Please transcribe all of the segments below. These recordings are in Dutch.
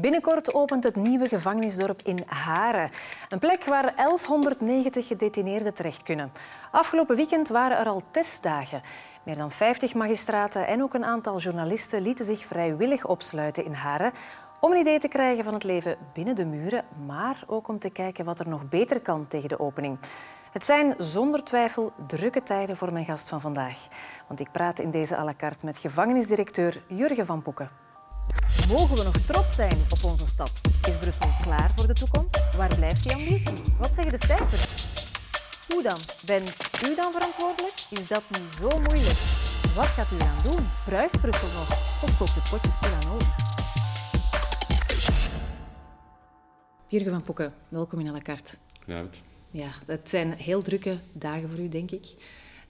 Binnenkort opent het nieuwe gevangenisdorp in Haren. Een plek waar 1190 gedetineerden terecht kunnen. Afgelopen weekend waren er al testdagen. Meer dan 50 magistraten en ook een aantal journalisten lieten zich vrijwillig opsluiten in Haren om een idee te krijgen van het leven binnen de muren, maar ook om te kijken wat er nog beter kan tegen de opening. Het zijn zonder twijfel drukke tijden voor mijn gast van vandaag. Want ik praat in deze à la carte met gevangenisdirecteur Jurgen van Poeken. Mogen we nog trots zijn op onze stad? Is Brussel klaar voor de toekomst? Waar blijft die ambitie? Wat zeggen de cijfers? Hoe dan? Bent u dan verantwoordelijk? Is dat niet zo moeilijk? Wat gaat u aan doen? Bruist Brussel nog? Of koopt het potje stilaan over? Jurgen van Poeken, welkom in à la carte. Goedenavond. Ja, het zijn heel drukke dagen voor u, denk ik.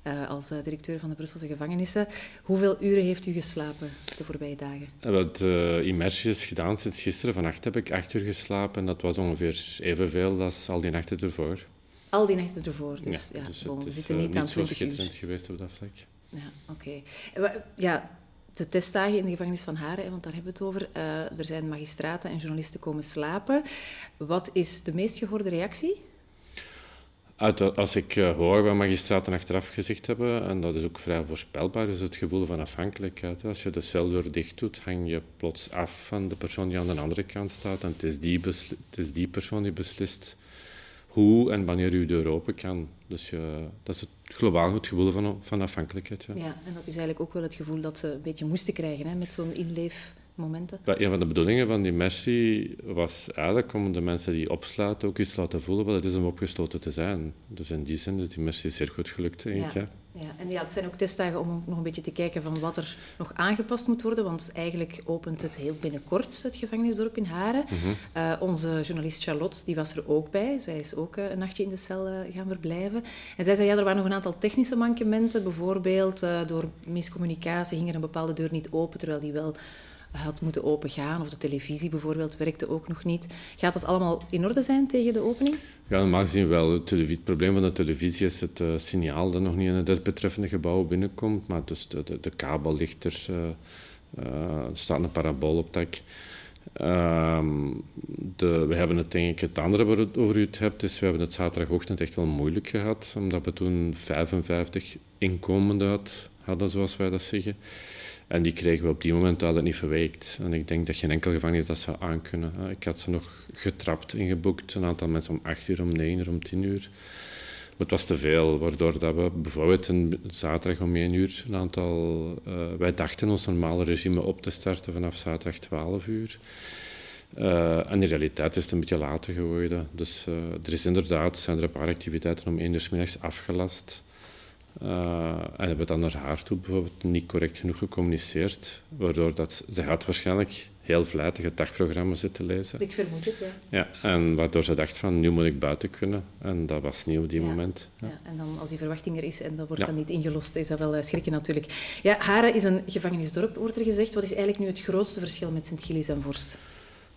Uh, als uh, directeur van de Brusselse gevangenissen. Hoeveel uren heeft u geslapen de voorbije dagen? Wat uh, immersie is gedaan sinds gisteren. Vannacht heb ik acht uur geslapen. En dat was ongeveer evenveel als al die nachten ervoor. Al die nachten ervoor, dus ja, ja dus bon, het we is zitten niet aan 20 zo uur. schitterend geweest op dat vlak. Ja, oké. Okay. Ja, de testdagen in de gevangenis van Haren, want daar hebben we het over. Uh, er zijn magistraten en journalisten komen slapen. Wat is de meest gehoorde reactie? Als ik uh, hoor wat magistraten achteraf gezegd hebben, en dat is ook vrij voorspelbaar, is het gevoel van afhankelijkheid. Als je de celdeur dicht doet, hang je plots af van de persoon die aan de andere kant staat. En het is die, het is die persoon die beslist hoe en wanneer je deur open kan. Dus je, dat is het globaal het gevoel van, van afhankelijkheid. Ja. ja, en dat is eigenlijk ook wel het gevoel dat ze een beetje moesten krijgen hè, met zo'n Ja, een van de bedoelingen van die mercy was eigenlijk om de mensen die opsluiten ook iets te laten voelen wat het is om opgesloten te zijn. Dus in die zin is die mercy zeer goed gelukt, denk ik. Ja. Ja, en ja, het zijn ook testdagen om nog een beetje te kijken van wat er nog aangepast moet worden, want eigenlijk opent het heel binnenkort, het gevangenisdorp in Haren. Mhm. Uh, onze journalist Charlotte, die was er ook bij. Zij is ook uh, een nachtje in de cel uh, gaan verblijven. En zij zei, ja, er waren nog een aantal technische mankementen. Bijvoorbeeld, door miscommunicatie ging er een bepaalde deur niet open, terwijl die wel had moeten opengaan. Of de televisie bijvoorbeeld werkte ook nog niet. Gaat dat allemaal in orde zijn tegen de opening? Ja, normaal gezien wel. Het, probleem van de televisie is het uh, signaal dat nog niet in het desbetreffende gebouw binnenkomt. Maar dus de, de, kabel ligt er. Uh, uh, er staat een parabool op dak. Um, de, we hebben het denk ik, het andere waar het over u het hebt, is we hebben het zaterdagochtend echt wel moeilijk gehad. Omdat we toen 55 inkomenden had, hadden, zoals wij dat zeggen. En die kregen we op die moment altijd niet verweekt. En ik denk dat geen enkel gevangenis dat zou aankunnen. Ik had ze nog getrapt ingeboekt, een aantal mensen om 8 uur, om 9 uur, om 10 uur. Maar het was te veel, waardoor dat we bijvoorbeeld zaterdag om 1 uur een aantal... Uh, wij dachten ons normale regime op te starten vanaf zaterdag 12 uur. Uh, en in realiteit is het een beetje later geworden. Dus er is inderdaad, zijn er een paar activiteiten om 1 uur middags afgelast. Uh, en hebben dan naar haar toe bijvoorbeeld niet correct genoeg gecommuniceerd, waardoor dat, ze had waarschijnlijk heel vlijtig het dagprogramma zitten lezen. Ik vermoed het, ja. Ja, en waardoor ze dacht van, nu moet ik buiten kunnen. En dat was niet op die ja. moment. Ja. ja. en dan als die verwachting er is en dat wordt dan niet ingelost, is dat wel uh, schrikken natuurlijk. Ja, Haren is een gevangenisdorp, wordt er gezegd. Wat is eigenlijk nu het grootste verschil met Sint-Gilles en Vorst?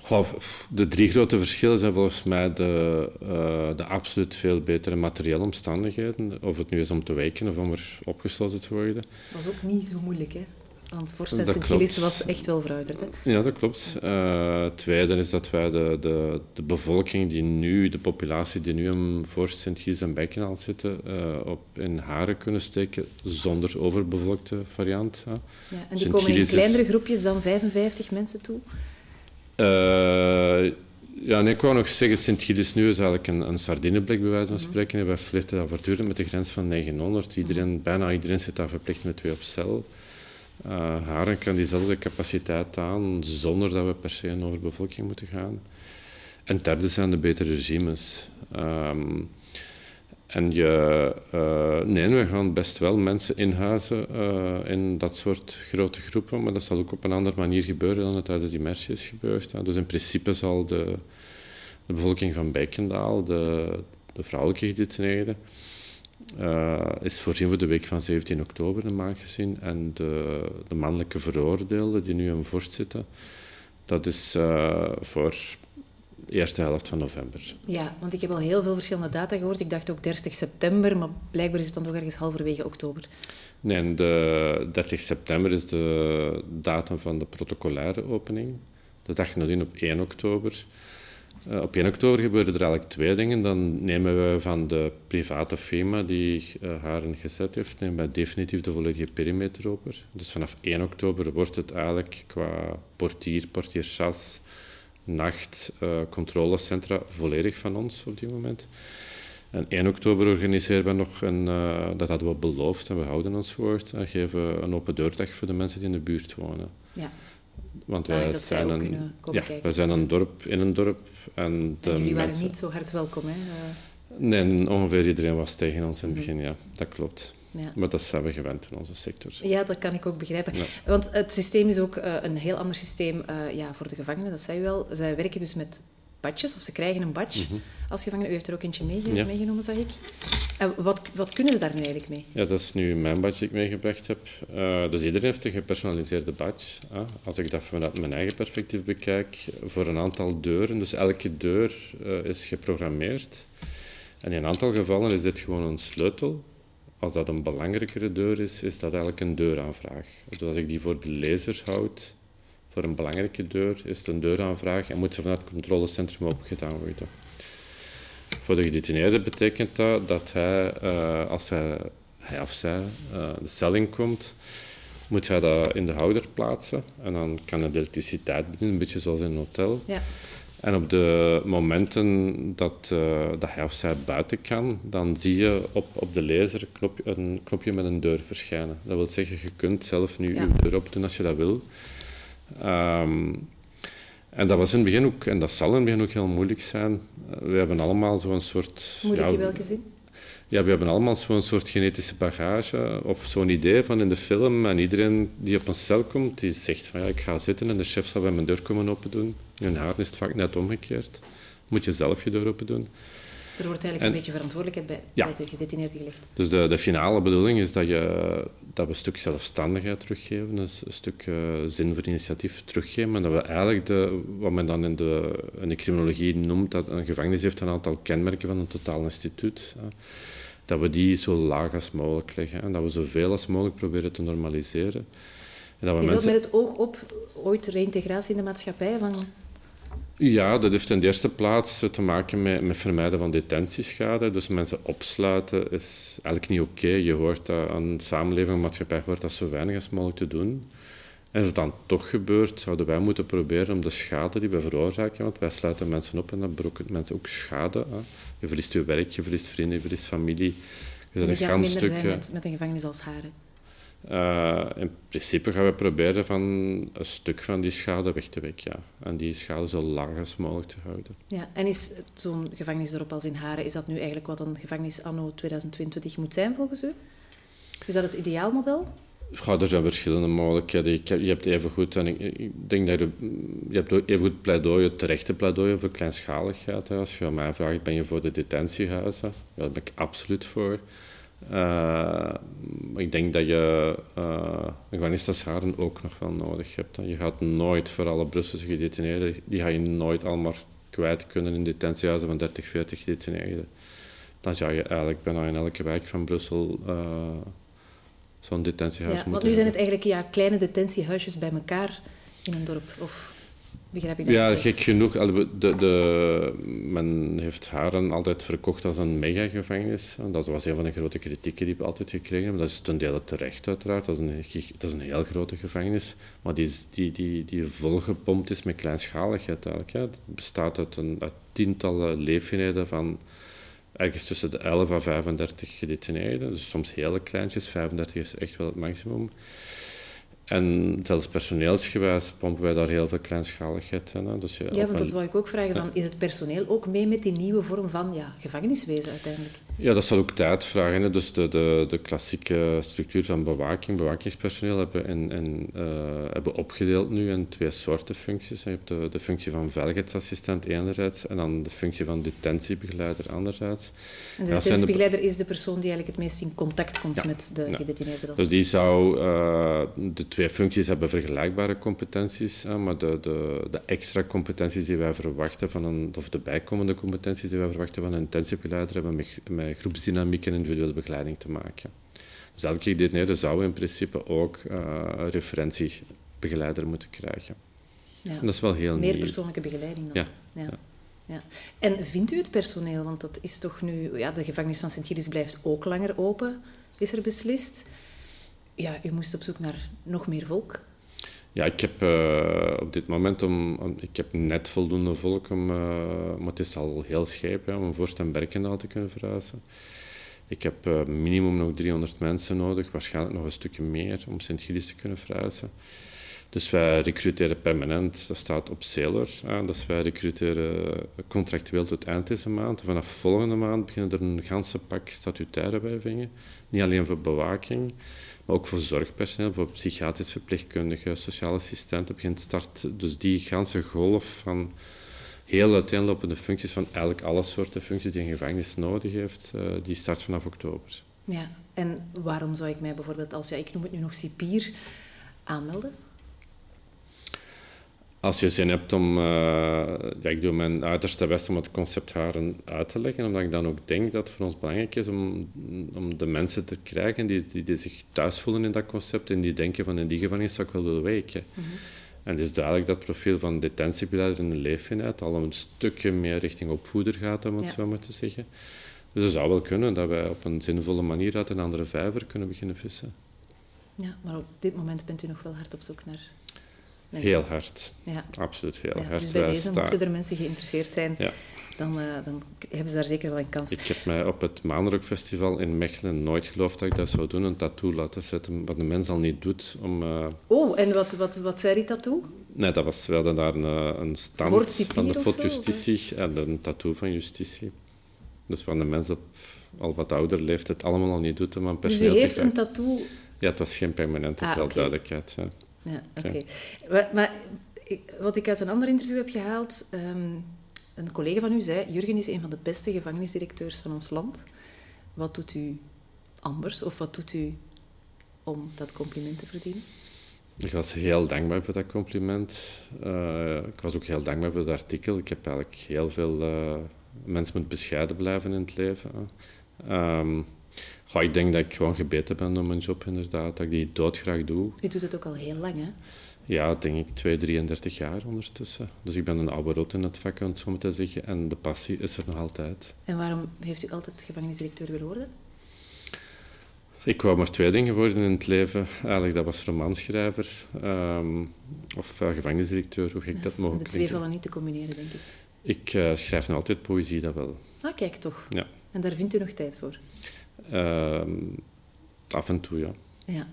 Goh, de drie grote verschillen zijn volgens mij de, uh, de absoluut veel betere materiële omstandigheden. Of het nu is om te wijken of om er opgesloten te worden. Dat was ook niet zo moeilijk, hè? Want Vorst en Sint-Gilles was echt wel verouderd, hè? Ja, dat klopt. Uh, het tweede is dat wij de, de, de bevolking die nu, de populatie die nu in Vorst, Sint-Gilles en Bijkenaal zitten, uh, op in haren kunnen steken zonder overbevolkte variant. Ja, en die komen in kleinere groepjes dan 55 mensen toe? Uh, ja, nee, ik wou nog zeggen, Sint-Gilles nu is eigenlijk een, een sardineblik, bij wijze van spreken. Mm -hmm. Wij flirten daar voortdurend met de grens van 900. Iedereen, mm -hmm. Bijna iedereen zit daar verplicht met twee op cel. Uh, Haren kan diezelfde capaciteit aan, zonder dat we per se een overbevolking moeten gaan. En derde zijn de betere regimes. Um, en je, uh, nee, we gaan best wel mensen inhuizen uh, in dat soort grote groepen, maar dat zal ook op een andere manier gebeuren dan het tijdens die mersie is gebeurd. Dus in principe zal de, de bevolking van Bijkendaal, de, de vrouwelijke gedetineerden, uh, is voorzien voor de week van 17 oktober normaal gezien. En de, de mannelijke veroordeelden die nu in Vorst zitten, dat is voor eerste helft van november. Ja, want ik heb al heel veel verschillende data gehoord. Ik dacht ook 30 september, maar blijkbaar is het dan nog ergens halverwege oktober. Nee, de 30 september is de datum van de protocolaire opening. de dag nadien op 1 oktober. Uh, op 1 oktober gebeuren er eigenlijk twee dingen. Dan nemen we van de private firma die uh, haar gezet heeft, nemen wij definitief de volledige perimeter over. Dus vanaf 1 oktober wordt het eigenlijk qua portier, portierschas, nacht, uh, controlecentra volledig van ons op dit moment. En 1 oktober organiseren we nog een, uh, dat hadden we beloofd en we houden ons woord, en geven een open deurdag voor de mensen die in de buurt wonen. Ja. Want wij zijn, een, ja, wij zijn een dorp in een dorp. En, de en jullie waren niet zo hard welkom, hè? Nee, ongeveer iedereen was tegen ons in het begin, ja. Dat klopt. Ja. Maar dat zijn we gewend in onze sector. Ja, dat kan ik ook begrijpen. Want het systeem is ook uh, een heel ander systeem uh, ja, voor de gevangenen, dat zei u wel. Zij werken dus met badges, of ze krijgen een badge mm als gevangene. U heeft er ook eentje meegenomen, zag ik. En wat, wat kunnen ze daar nu eigenlijk mee? Ja, dat is nu mijn badge die ik meegebracht heb. Uh, dus iedereen heeft een gepersonaliseerde badge. Als ik dat vanuit mijn eigen perspectief bekijk, voor een aantal deuren. Dus elke deur is geprogrammeerd. En in een aantal gevallen is dit gewoon een sleutel als dat een belangrijkere deur is, is dat eigenlijk een deuraanvraag. Dus als ik die voor de lezer houd, voor een belangrijke deur, is het een deuraanvraag en moet ze vanuit het controlecentrum opgedaan worden. Voor de gedetineerde betekent dat dat hij, uh, als hij, hij of zij uh, de cel inkomt, moet hij dat in de houder plaatsen en dan kan de elektriciteit bedienen, een beetje zoals in een hotel. Ja. En op de momenten dat, uh, dat hij of zij buiten kan, dan zie je op, op de laser een knopje, een knopje met een deur verschijnen. Dat wil zeggen, je kunt zelf nu ja. je deur open doen als je dat wil. Um, en dat was in het begin ook, en dat zal in het begin ook heel moeilijk zijn. We hebben allemaal zo'n soort... Moeilijk ja, in welke zin? Ja, we hebben allemaal zo'n soort genetische bagage of zo'n idee van in de film. En iedereen die op een cel komt, die zegt van ja, ik ga zitten en de chef zal bij mijn deur komen open doen. In haar is het vaak net omgekeerd. Moet je zelf je deur open doen. Er wordt eigenlijk een beetje verantwoordelijkheid bij, bij de gedetineerde gelegd. Dus de, de finale bedoeling is dat, je, dat we een stuk zelfstandigheid teruggeven, een, stuk uh, zin voor initiatief teruggeven. En dat we eigenlijk de, wat men dan in de, in de criminologie noemt, dat een gevangenis heeft een aantal kenmerken van een totaal instituut. dat we die zo laag als mogelijk leggen en dat we zoveel als mogelijk proberen te normaliseren. En dat we is mensen... dat met het oog op ooit reintegratie in de maatschappij? Van ja, dat heeft in de eerste plaats te maken met, met vermijden van detentieschade. Dus mensen opsluiten is eigenlijk niet oké. Je hoort dat aan de samenleving en maatschappij hoort dat zo weinig als mogelijk te doen. En als het dan toch gebeurt, zouden wij moeten proberen om de schade die we veroorzaken, want wij sluiten mensen op en dat berokkent mensen ook schade. Hè. Je verliest je werk, je verliest vrienden, je verliest familie. Je gaat minder stuk, zijn met, met een gevangenis als Haren. Uh, in principe gaan we proberen van een stuk van die schade weg te wekken. Ja. En die schade zo laag als mogelijk te houden. Ja, en is zo'n gevangenisdorp als in Haren, is dat nu eigenlijk wat een gevangenis anno 2022 moet zijn volgens u? Is dat het ideaalmodel? Ja, er zijn verschillende mogelijkheden. Je hebt even goed, en ik, denk dat je, je hebt even goed pleidooien, terechte pleidooien voor kleinschaligheid. Als je aan mij vraagt, ben je voor de detentiehuizen? Ja, daar ben ik absoluut voor. Uh, ik denk dat je uh, ook nog wel nodig hebt. Je gaat nooit voor alle Brusselse gedetineerden, die ga je nooit allemaal kwijt kunnen in detentiehuizen van 30, 40 gedetineerden. Dan zou je eigenlijk bijna in elke wijk van Brussel uh, zo'n detentiehuis ja, moeten Want nu zijn het eigenlijk ja, kleine detentiehuisjes bij elkaar in een dorp. Of ja, gek genoeg. De, de, men heeft Haren altijd verkocht als een megagevangenis. Dat was een van de grote kritieken die we altijd gekregen hebben. Dat is ten dele terecht, uiteraard. Dat is een, dat is een heel grote gevangenis. Maar die, die, die, die volgepompt is met kleinschaligheid eigenlijk. Het bestaat uit, een, uit tientallen leefeenheden van ergens tussen de 11 en 35 gedetineerden. Dus soms hele kleintjes. 35 is echt wel het maximum. En zelfs personeelsgewijs pompen wij daar heel veel kleinschaligheid in. Dus ja, want dat wou ik ook vragen. Van, is het personeel ook mee met die nieuwe vorm van ja, gevangeniswezen uiteindelijk? Ja, dat zal ook tijd vragen. Hè. Dus de, de, de klassieke structuur van bewaking, bewakingspersoneel, hebben, en, en, uh, hebben opgedeeld nu in twee soorten functies. Je hebt de, de functie van veiligheidsassistent enerzijds en dan de functie van detentiebegeleider anderzijds. En de detentiebegeleider is de persoon die eigenlijk het meest in contact komt met de ja. gedetineerden. Dus die zou uh, de twee functies hebben vergelijkbare competenties, hè, maar de, de, de, extra competenties die wij verwachten van een, of de bijkomende competenties die wij verwachten van een intentiebegeleider hebben met, met groepsdynamiek en individuele begeleiding te maken. Dus elke gedetineerde zou in principe ook uh, een referentiebegeleider moeten krijgen. Ja. En dat is wel heel Meer persoonlijke begeleiding dan. Ja. ja. ja. En vindt u het personeel, want dat is toch nu... Ja, de gevangenis van Sint-Gilles blijft ook langer open, is er beslist. Ja, u moest op zoek naar nog meer volk. Ja, ik heb uh, op dit moment om, ik heb net voldoende volk om, uh, maar het is al heel scheep ja, om Vorst en Berkendaal te kunnen verhuizen. Ik heb uh, minimum nog 300 mensen nodig, waarschijnlijk nog een stukje meer om Sint-Gilles te kunnen verhuizen. Dus wij recruteren permanent, dat staat op Sailor. Aan, dus wij recruteren contractueel tot eind deze maand. Vanaf volgende maand beginnen er een ganse pak statutaire wijvingen. Niet alleen voor bewaking, maar ook voor zorgpersoneel, voor psychiatrisch verpleegkundigen, sociale assistenten. Begint start dus die ganse golf van heel uiteenlopende functies, van eigenlijk alle soorten functies die een gevangenis nodig heeft, uh, die start vanaf oktober. Ja, en waarom zou ik mij bijvoorbeeld als, ja, ik noem het nu nog cipier, aanmelden? Als je zin hebt om, uh, ja, ik doe mijn uiterste best om het concept haren uit te leggen, omdat ik dan ook denk dat het voor ons belangrijk is om, om de mensen te krijgen die, die, die zich thuis voelen in dat concept en die denken van in die gevangenis zou ik wel willen weken. Mhm. En het is duidelijk dat het profiel van detentiebeleider en de leefeenheid al een stukje meer richting opvoeder gaat, om het zo maar te zeggen. Dus het zou wel kunnen dat wij op een zinvolle manier uit een andere vijver kunnen beginnen vissen. Ja, maar op dit moment bent u nog wel hard op zoek naar Heel hard. Ja. Absoluut heel hard. Dus bij deze, er mensen geïnteresseerd zijn, ja. dan, uh, dan hebben ze daar zeker wel een kans. Ik heb mij op het Maanrockfestival in Mechelen nooit geloofd dat ik dat zou doen, een tattoo laten zetten, wat de mens al niet doet. Om, uh... Oh, en wat, wat, wat zei die tattoo? Nee, dat was, we hadden daar een, eh, een stand van de Fort Justitie en een tattoo van justitie. Dus wat de mens op al wat ouder leeftijd allemaal al niet doet. Maar dus u heeft een tattoo... Ja, het was geen permanente ah, duidelijkheid. Ja ja oké. Maar, wat ik uit een ander interview heb gehaald, ehm, een collega van u zei, Jurgen is een van de beste gevangenisdirecteurs van ons land. Wat doet u anders of wat doet u om dat compliment te verdienen? Ik was heel dankbaar voor dat compliment. Uh, ik was ook heel dankbaar voor het artikel. Ik heb eigenlijk heel veel... Uh, mensen moeten bescheiden blijven in het leven. Um, ik denk dat ik gewoon gebeten ben door mijn job, inderdaad. Dat ik die doodgraag doe. Je doet het ook al heel lang, hè? Ja, denk ik 2, 33 jaar ondertussen. Dus ik ben een oude rot in het vak, om het zo maar te zeggen. En de passie is er nog altijd. En waarom heeft u altijd gevangenisdirecteur willen worden? Ik wou maar twee dingen worden in het leven. Eigenlijk, dat was romanschrijver um, of uh, gevangenisdirecteur, hoe gek dat mogelijk De twee vallen niet te combineren, denk ik. Ik uh, schrijf nog altijd poëzie, dat wel. Ah, kijk toch. Ja. En daar vindt u nog tijd voor? Ehm, af en toe, ja. Ja.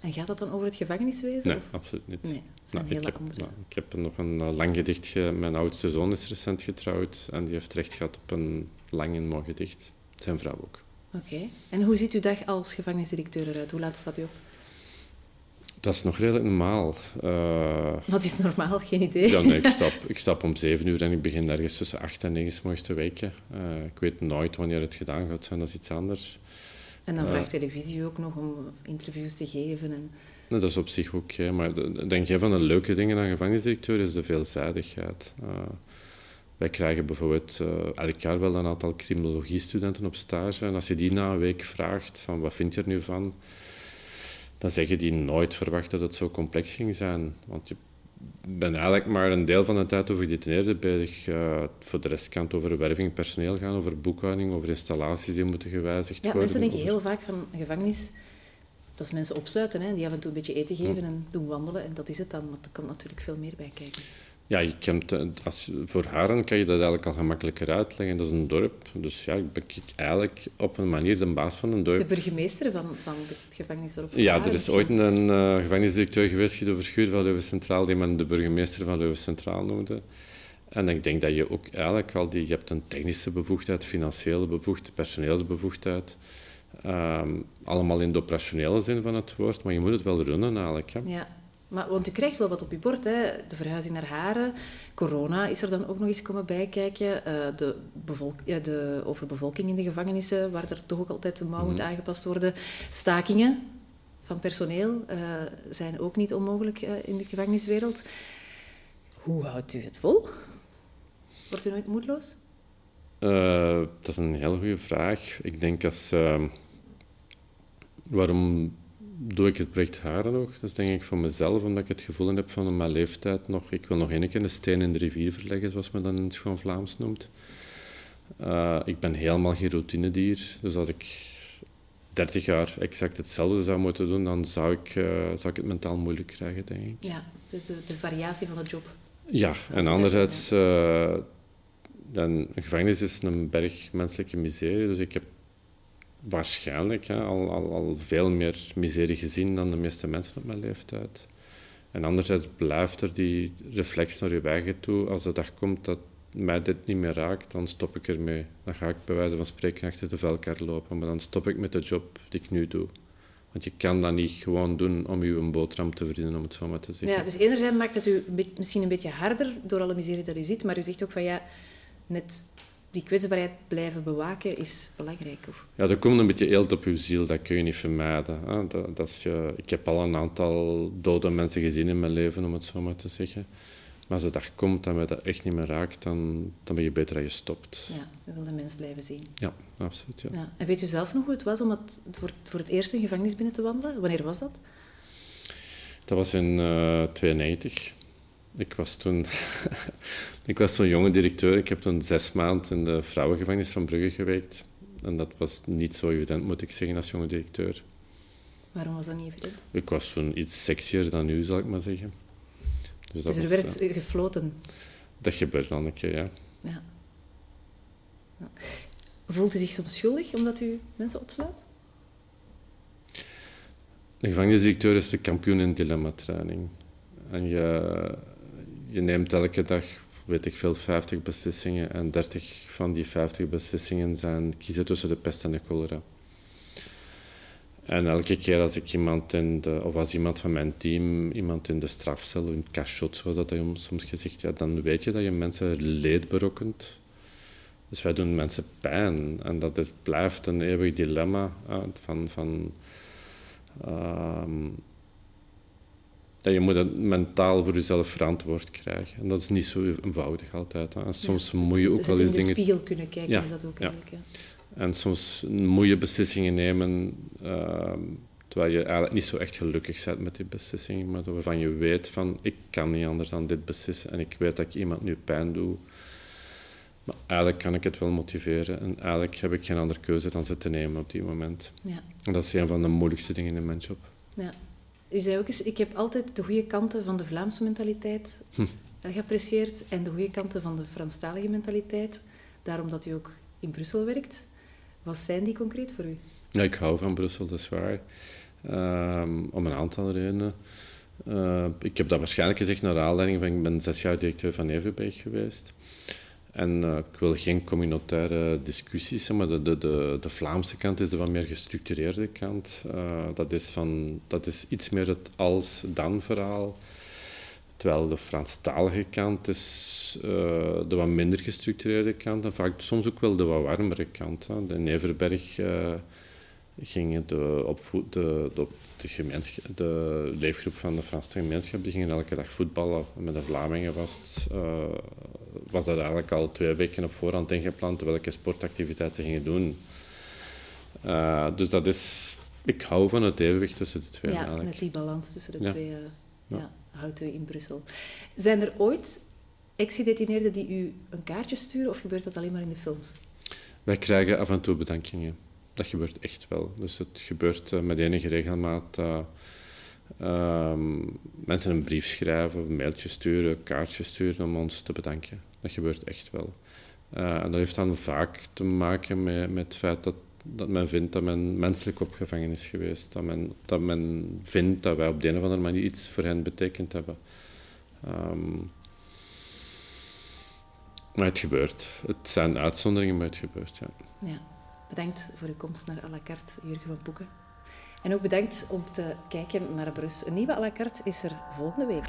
En gaat dat dan over het gevangeniswezen? Nee, absoluut niet. Nee, dat is een hele ik heb, andere. ik heb nog een uh, lang gedicht. Mijn oudste zoon is recent getrouwd en die heeft recht gehad op een lang en mooi gedicht. Zijn vrouw ook. Oké. En hoe ziet uw dag als gevangenisdirecteur eruit? Hoe laat staat u op? Dat is nog redelijk normaal. Uh, Wat is normaal? Geen idee. Ja, nee, ik, stap, ik stap om zeven uur en ik begin ergens tussen acht en negen morgens te weken. Uh, ik weet nooit wanneer het gedaan gaat zijn, dat is iets anders. En dan vraagt televisie ook nog om interviews te geven. En... dat is op zich ook. Hè. Maar denk jij van de leuke dingen aan gevangenisdirecteur is de veelzijdigheid. Wij krijgen bijvoorbeeld elk jaar wel een aantal criminologiestudenten op stage. En als je die na een week vraagt van wat vind je er nu van dan zeggen die nooit verwacht dat het zo complex ging zijn. Want je bent eigenlijk maar een deel van de tijd over gedetineerden bezig. Uh, voor de rest kan het over werving personeel gaan, over boekhouding, over installaties die moeten gewijzigd ja, worden. Mensen denken heel vaak van gevangenis, dat is mensen opsluiten, hè, die af en toe een beetje eten geven en doen wandelen. En dat is het dan, maar er komt natuurlijk veel meer bij kijken. Ja, je kent, eh, als, voor Haren kan je dat eigenlijk al gemakkelijker uitleggen. Dat is een dorp. Dus ja, ik ben eigenlijk op een manier de baas van een dorp. De burgemeester van, van het gevangenisdorp Ja, er is ooit een uh, gevangenisdirecteur geweest, Guido Verschuur van Leuven Centraal, die men de burgemeester van Leuven Centraal noemde. En ik denk dat je ook eigenlijk al die... Je hebt een technische bevoegdheid, financiële bevoegdheid, personeelsbevoegdheid. Um, allemaal in de operationele zin van het woord, maar je moet het wel runnen eigenlijk. Hè. Ja. Maar, want u krijgt wel wat op uw bord. Hè. De verhuizing naar Haren. Corona is er dan ook nog eens komen bijkijken. Uh, de, bevolk de overbevolking in de gevangenissen, waar er toch ook altijd de mouw moet mhm. aangepast worden. Stakingen van personeel uh, zijn ook niet onmogelijk uh, in de gevangeniswereld. Hoe houdt u het vol? Wordt u nooit moedeloos? dat is een heel goede vraag. Ik denk als... waarom doe ik het project Haren nog. Dat is denk ik voor mezelf, omdat ik het gevoel heb van mijn leeftijd nog... Ik wil nog één keer een steen in de rivier verleggen, zoals men dan in het schoon Vlaams noemt. Uh, ik ben helemaal geen routinedier. Dus als ik 30 jaar exact hetzelfde zou moeten doen, dan zou ik, uh, zou ik het mentaal moeilijk krijgen, denk ik. Ja, dus de, de variatie van de job. Ja, en anderzijds, uh, dan, een gevangenis is een berg menselijke miserie. Dus ik heb waarschijnlijk hè, al, al, al veel meer miserie gezien dan de meeste mensen op mijn leeftijd. En anderzijds blijft er die reflex naar je eigen toe. Als de dag komt dat mij dit niet meer raakt, dan stop ik ermee. Dan ga ik bij wijze van spreken achter de velkar lopen. Maar dan stop ik met de job die ik nu doe. Want je kan dat niet gewoon doen om je een boterham te verdienen, om het zo maar te zeggen. Ja, dus enerzijds maakt het u misschien een beetje harder door alle miserie dat u ziet, maar u zegt ook van ja, net die kwetsbaarheid blijven bewaken is belangrijk. Of? Ja, er komt een beetje eelt op je ziel, dat kun je niet vermijden. Hè? Dat, dat is je, ik heb al een aantal dode mensen gezien in mijn leven, om het zo maar te zeggen. Maar als de dag komt dat mij dat echt niet meer raakt, dan, dan ben je beter dat je stopt. Ja, we willen de mens blijven zien. Ja, absoluut. Ja. ja. En weet u zelf nog hoe het was om het voor, voor het eerst een gevangenis binnen te wandelen? Wanneer was dat? Dat was in uh, eh, 92. Ik was toen ik was zo'n jonge directeur. Ik heb toen zes maanden in de vrouwengevangenis van Brugge gewerkt. En dat was niet zo evident, moet ik zeggen, als jonge directeur. Waarom was dat niet evident? Ik was toen iets sexier dan nu, zal ik maar zeggen. Dus, dus er werd uh, gefloten? Dat gebeurt dan een keer, ja. ja. ja. Voelt u zich soms schuldig omdat u mensen opsluit? De gevangenisdirecteur is de kampioen in dilemma-training. En je, je neemt elke dag, weet ik veel, 50 beslissingen. En 30 van die 50 beslissingen zijn kiezen tussen de pest en de cholera. En elke keer als ik iemand in de, of als iemand van mijn team, iemand in de strafcel, in cachot, zoals dat soms gezegd, ja, dan weet je dat je mensen leed berokkent. Dus wij doen mensen pijn. En dat is, blijft een eeuwig dilemma van, van um, dat je moet het mentaal voor jezelf verantwoord krijgen. En dat is niet zo eenvoudig altijd. Hè. En soms moet je ook wel eens dingen... in de spiegel kunnen kijken, is dat ook eigenlijk. Ja. En soms moet je beslissingen nemen uh, terwijl je eigenlijk niet zo echt gelukkig bent met die beslissingen, maar waarvan je weet van ik kan niet anders dan dit beslissen en ik weet dat ik iemand nu pijn doe. Maar eigenlijk kan ik het wel motiveren en eigenlijk heb ik geen andere keuze dan ze te nemen op die moment. Ja. En dat is een van de moeilijkste dingen in mijn job. Ja. U zei ook eens, ik heb altijd de goede kanten van de Vlaamse mentaliteit hm. geapprecieerd en de goede kanten van de Franstalige mentaliteit. Daarom dat u ook in Brussel werkt. Wat zijn die concreet voor u? Ja, ik hou van Brussel, dat is waar. Um, om een aantal redenen. Uh, ik heb dat waarschijnlijk gezegd naar aanleiding van... Ik ben zes jaar directeur van Everberg geweest. En uh, ik wil geen communautaire discussies, maar de, de, de, de, Vlaamse kant is de wat meer gestructureerde kant. Uh, dat, is van, dat is iets meer het als-dan verhaal. Terwijl de Franstalige kant is uh, de wat minder gestructureerde kant en vaak soms ook wel de wat warmere kant. Hè. De Neverberg gingen de, opvoed, de, de, de, de, leefgroep van de Franse gemeenschap die gingen elke dag voetballen. met de Vlamingen uh, was dat eigenlijk al twee weken op voorhand ingepland welke sportactiviteit ze gingen doen. dus dat is, ik hou van het evenwicht tussen de twee. Ja, eigenlijk. met die balans tussen de twee. ja houdt u in Brussel. Zijn er ooit ex-gedetineerden die u een kaartje sturen of gebeurt dat alleen maar in de films? Wij krijgen af en toe bedankingen. Dat gebeurt echt wel. Dus het gebeurt uh, met enige regelmaat uh, mensen een brief schrijven, een mailtje sturen, een kaartje sturen om ons te bedanken. Dat gebeurt echt wel. Uh, en dat heeft dan vaak te maken met, met het feit dat dat men vindt dat men menselijk opgevangen is geweest. Dat men, dat men vindt dat wij op de een of andere manier iets voor hen betekend hebben. Um, maar het gebeurt. Het zijn uitzonderingen, maar het gebeurt, ja. ja. Bedankt voor uw komst naar à la carte, Jurgen van Boeken. En ook bedankt om te kijken naar Brus. Een nieuwe à la carte is er volgende week.